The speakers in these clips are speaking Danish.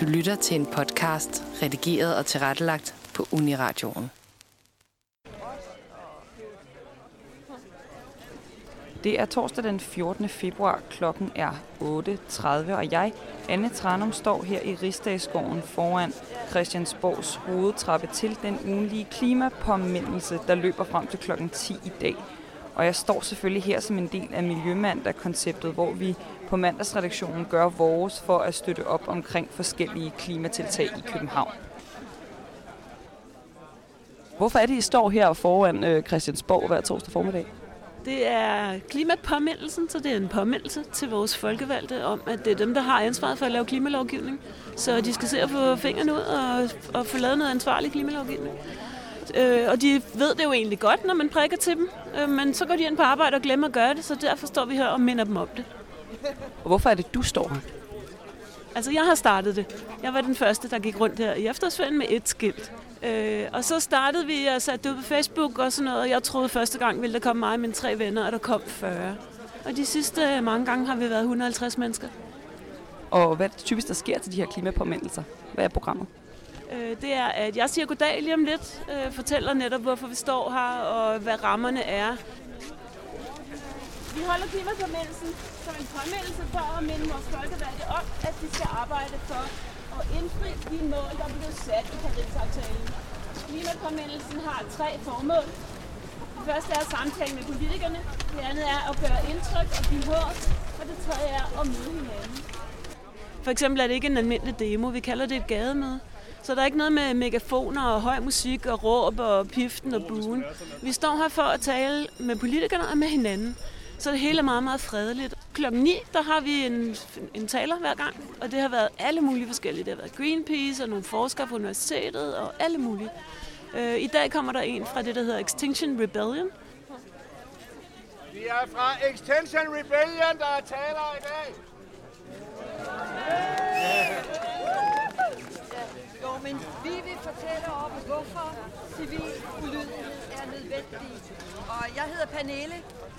Du lytter til en podcast, redigeret og tilrettelagt på Uniradioen. Det er torsdag den 14. februar. Klokken er 8.30, og jeg, Anne Tranum, står her i Rigsdagsgården foran Christiansborgs hovedtrappe til den ugenlige klimapåmindelse, der løber frem til klokken 10 i dag. Og jeg står selvfølgelig her som en del af Miljømandag-konceptet, hvor vi på mandagsredaktionen gør vores for at støtte op omkring forskellige klimatiltag i København. Hvorfor er det, I står her foran øh, Christiansborg hver torsdag formiddag? Det er klimapåmindelsen, så det er en påmindelse til vores folkevalgte om, at det er dem, der har ansvaret for at lave klimalovgivning. Så de skal se at få fingrene ud og, og få lavet noget ansvarlig klimalovgivning. Øh, og de ved det jo egentlig godt, når man prikker til dem, øh, men så går de ind på arbejde og glemmer at gøre det, så derfor står vi her og minder dem om det. Og hvorfor er det, du står her? Altså, jeg har startet det. Jeg var den første, der gik rundt her i efterårsferien med et skilt. Øh, og så startede vi og satte det ud på Facebook og sådan noget, og jeg troede første gang ville der komme mig og mine tre venner, og der kom 40. Og de sidste mange gange har vi været 150 mennesker. Og hvad er det typisk, der sker til de her klimapåmindelser? Hvad er programmet? Øh, det er, at jeg siger goddag lige om lidt, øh, fortæller netop, hvorfor vi står her, og hvad rammerne er. Vi holder klimapåmindelsen som en påmindelse for at minde vores folkevalgte om, at de skal arbejde for at indfri de mål, der blev sat i Paris-aftalen. Klimapåmindelsen har tre formål. Det første er at samtale med politikerne, det andet er at gøre indtryk og blive hørt, og det tredje er at møde hinanden. For eksempel er det ikke en almindelig demo, vi kalder det et gademøde. Så der er ikke noget med megafoner og høj musik og råb og piften og buen. Vi står her for at tale med politikerne og med hinanden. Så det hele er meget, meget fredeligt. Klokken 9, der har vi en, en taler hver gang, og det har været alle mulige forskellige. Det har været Greenpeace og nogle forskere på universitetet og alle mulige. Øh, I dag kommer der en fra det, der hedder Extinction Rebellion. Vi er fra Extinction Rebellion, der er taler i dag. Jo, men vi vil fortælle om, hvorfor civil ulydighed er nødvendig. Og jeg hedder Pernille.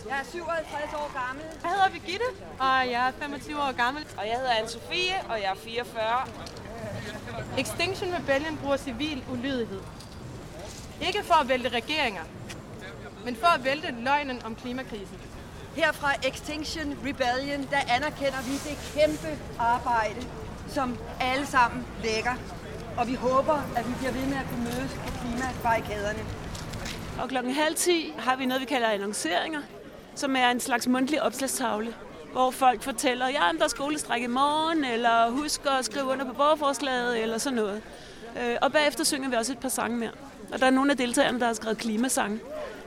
Jeg er 57 år gammel. Jeg hedder Birgitte, og jeg er 25 år gammel. Og jeg hedder Anne-Sophie, og jeg er 44. Extinction Rebellion bruger civil ulydighed. Ikke for at vælte regeringer, men for at vælte løgnen om klimakrisen. Her fra Extinction Rebellion, der anerkender vi det kæmpe arbejde, som alle sammen lægger. Og vi håber, at vi bliver ved med at kunne mødes på klimabarrikaderne. Og klokken halv 10 har vi noget, vi kalder annonceringer, som er en slags mundtlig opslagstavle, hvor folk fortæller, ja, der er skolestræk i morgen, eller husk at skrive under på borgerforslaget, eller sådan noget. Øh, og bagefter synger vi også et par sange mere. Og der er nogle af deltagerne, der har skrevet klimasange.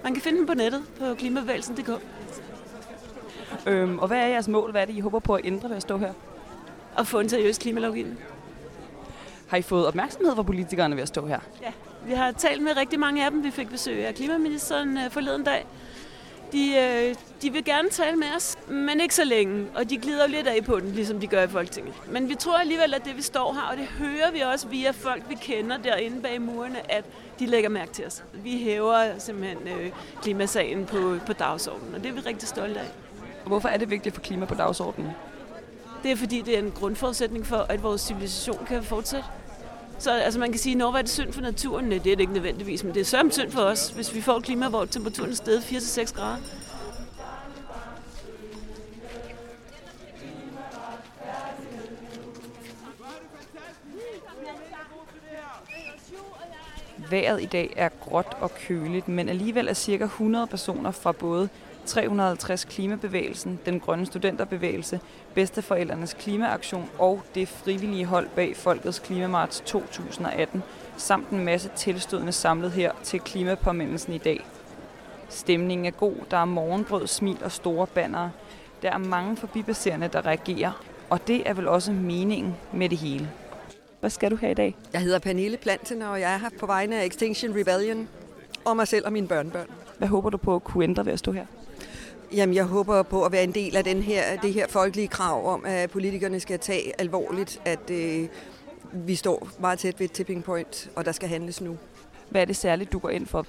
Man kan finde dem på nettet på klimabevægelsen.dk. Øhm, og hvad er jeres mål? Hvad er det, I håber på at ændre ved at stå her? Og få en seriøs klimalovgivning. Har I fået opmærksomhed fra politikerne ved at stå her? Ja, vi har talt med rigtig mange af dem. Vi fik besøg af klimaministeren øh, forleden dag. De, øh, de vil gerne tale med os, men ikke så længe, og de glider lidt af på den, ligesom de gør i Folketinget. Men vi tror alligevel, at det vi står her, og det hører vi også via folk, vi kender derinde bag murene, at de lægger mærke til os. Vi hæver simpelthen øh, klimasagen på, på dagsordenen, og det er vi rigtig stolte af. Og hvorfor er det vigtigt for klima på dagsordenen? Det er fordi, det er en grundforudsætning for, at vores civilisation kan fortsætte. Så altså, man kan sige, når er det synd for naturen? Nej, det er det ikke nødvendigvis, men det er sørmt synd for os, hvis vi får et klima, hvor temperaturen er steget 4-6 grader. Vejret i dag er gråt og køligt, men alligevel er cirka 100 personer fra både 350 Klimabevægelsen, den grønne studenterbevægelse, Bedsteforældrenes Klimaaktion og det frivillige hold bag Folkets Klimamarts 2018, samt en masse tilstødende samlet her til klimapåmindelsen i dag. Stemningen er god, der er morgenbrød, smil og store bannere. Der er mange forbipasserende, der reagerer, og det er vel også meningen med det hele. Hvad skal du her i dag? Jeg hedder Pernille Planten, og jeg er her på vegne af Extinction Rebellion og mig selv og mine børnebørn. Hvad håber du på at kunne ændre ved at stå her? Jamen, jeg håber på at være en del af den her, det her folkelige krav om, at politikerne skal tage alvorligt, at øh, vi står meget tæt ved et tipping point, og der skal handles nu. Hvad er det særligt, du går ind for?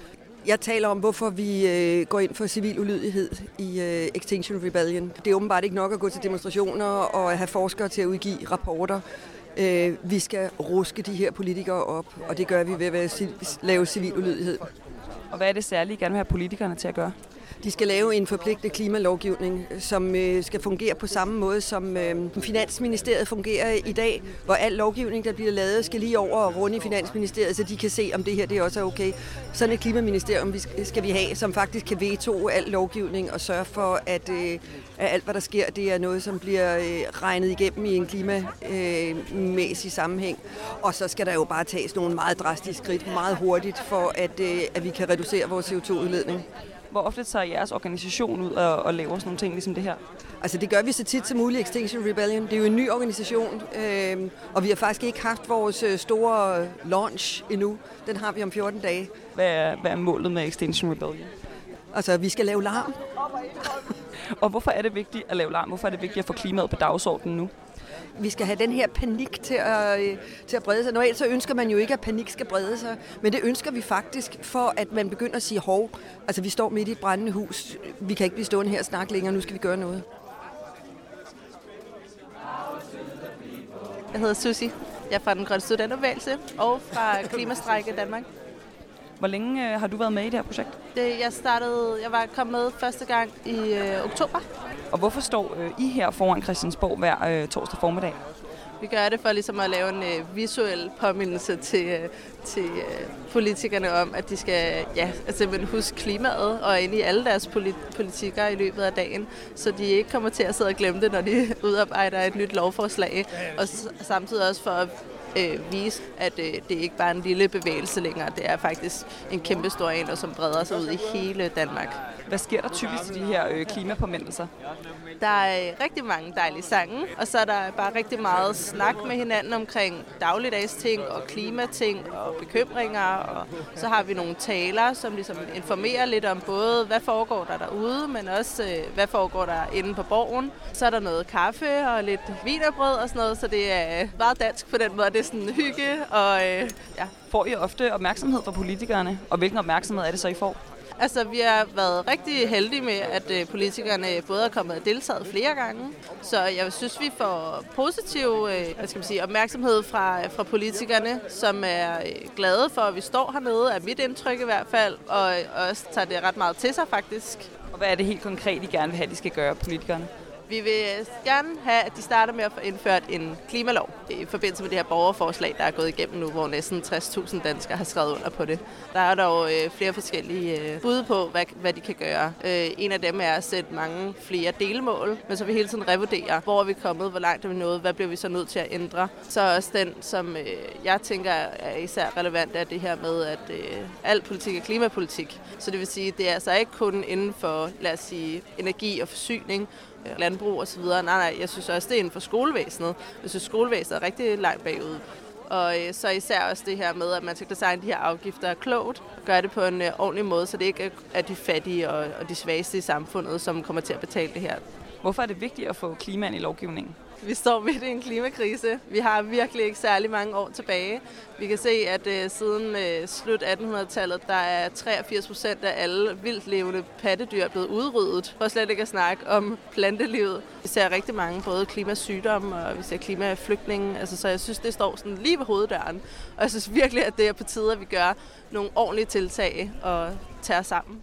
Jeg taler om, hvorfor vi øh, går ind for civil ulydighed i øh, Extinction Rebellion. Det er åbenbart ikke nok at gå til demonstrationer og have forskere til at udgive rapporter. Øh, vi skal ruske de her politikere op, og det gør vi ved at lave civil ulydighed. Og hvad er det særlige, I gerne vil have politikerne til at gøre? De skal lave en forpligtende klimalovgivning, som øh, skal fungere på samme måde, som øh, Finansministeriet fungerer i dag, hvor al lovgivning, der bliver lavet, skal lige over og runde i Finansministeriet, så de kan se, om det her det også er okay. Sådan et klimaministerium skal vi have, som faktisk kan veto al lovgivning og sørge for, at, øh, at alt, hvad der sker, det er noget, som bliver regnet igennem i en klimamæssig sammenhæng. Og så skal der jo bare tages nogle meget drastiske skridt meget hurtigt, for at, at vi kan reducere vores CO2-udledning. Hvor ofte tager jeres organisation ud og, og laver sådan nogle ting ligesom det her? Altså det gør vi så tit som muligt, Extinction Rebellion. Det er jo en ny organisation, øh, og vi har faktisk ikke haft vores øh, store launch endnu. Den har vi om 14 dage. Hvad er, hvad er målet med Extinction Rebellion? Altså, vi skal lave larm. og hvorfor er det vigtigt at lave larm? Hvorfor er det vigtigt at få klimaet på dagsordenen nu? Vi skal have den her panik til at, øh, til at brede sig. Normalt så ønsker man jo ikke, at panik skal brede sig, men det ønsker vi faktisk, for at man begynder at sige, hov, altså vi står midt i et brændende hus, vi kan ikke blive stående her og snakke længere, nu skal vi gøre noget. Jeg hedder Susi. Jeg er fra den grønne studenterbevægelse og fra Klimastrække Danmark. Hvor længe øh, har du været med i det her projekt? Det, jeg startede, jeg var kommet med første gang i øh, oktober. Og hvorfor står øh, I her foran Christiansborg hver øh, torsdag formiddag? Vi gør det for ligesom at lave en øh, visuel påmindelse til, øh, til øh, politikerne om, at de skal ja, altså simpelthen huske klimaet og ind i alle deres polit- politikker i løbet af dagen, så de ikke kommer til at sidde og glemme det, når de udarbejder et nyt lovforslag. Og samtidig også for at øh, vise, at øh, det ikke bare er en lille bevægelse længere. Det er faktisk en kæmpe stor en, som breder sig ud i hele Danmark. Hvad sker der typisk til de her øh, klimapåmindelser? Der er øh, rigtig mange dejlige sange, og så er der bare rigtig meget snak med hinanden omkring dagligdags ting og klimating og bekymringer. Og så har vi nogle taler, som ligesom informerer lidt om både, hvad foregår der derude, men også, øh, hvad foregår der inde på borgen. Så er der noget kaffe og lidt vinerbrød og sådan noget, så det er meget dansk på den måde. Det er sådan hygge og øh, ja. Får I ofte opmærksomhed fra politikerne, og hvilken opmærksomhed er det så, I får? Altså, vi har været rigtig heldige med, at øh, politikerne både er kommet og deltaget flere gange. Så jeg synes, vi får positiv øh, hvad skal man sige, opmærksomhed fra, fra politikerne, som er øh, glade for, at vi står hernede, er mit indtryk i hvert fald, og også tager det ret meget til sig faktisk. Og hvad er det helt konkret, I gerne vil have, de skal gøre, politikerne? Vi vil gerne have, at de starter med at få indført en klimalov i forbindelse med det her borgerforslag, der er gået igennem nu, hvor næsten 60.000 danskere har skrevet under på det. Der er dog øh, flere forskellige øh, bud på, hvad, hvad de kan gøre. Øh, en af dem er at sætte mange flere delmål, men så vi hele tiden revurderer, hvor er vi kommet, hvor langt er vi nået, hvad bliver vi så nødt til at ændre. Så også den, som jeg tænker er især relevant, er det her med, at al politik er klimapolitik. Så det vil sige, det er altså ikke kun inden for, lad os sige, energi og forsyning, landbrug osv. Nej, nej, jeg synes også, det er inden for skolevæsenet. Jeg synes, skolevæsenet er rigtig langt bagud. Og øh, så især også det her med, at man skal designe de her afgifter klogt, og gøre det på en øh, ordentlig måde, så det ikke er de fattige og, og de svageste i samfundet, som kommer til at betale det her. Hvorfor er det vigtigt at få klimaen i lovgivningen? Vi står midt i en klimakrise. Vi har virkelig ikke særlig mange år tilbage. Vi kan se, at øh, siden øh, slut 1800-tallet, der er 83 procent af alle vildt levende pattedyr blevet udryddet. For slet ikke at snakke om plantelivet. Vi ser rigtig mange både klimasygdomme og vi ser klimaflygtninge. Altså, så jeg synes, det står sådan lige ved hoveddøren. Og jeg synes virkelig, at det er på tide, at vi gør nogle ordentlige tiltag og tager sammen.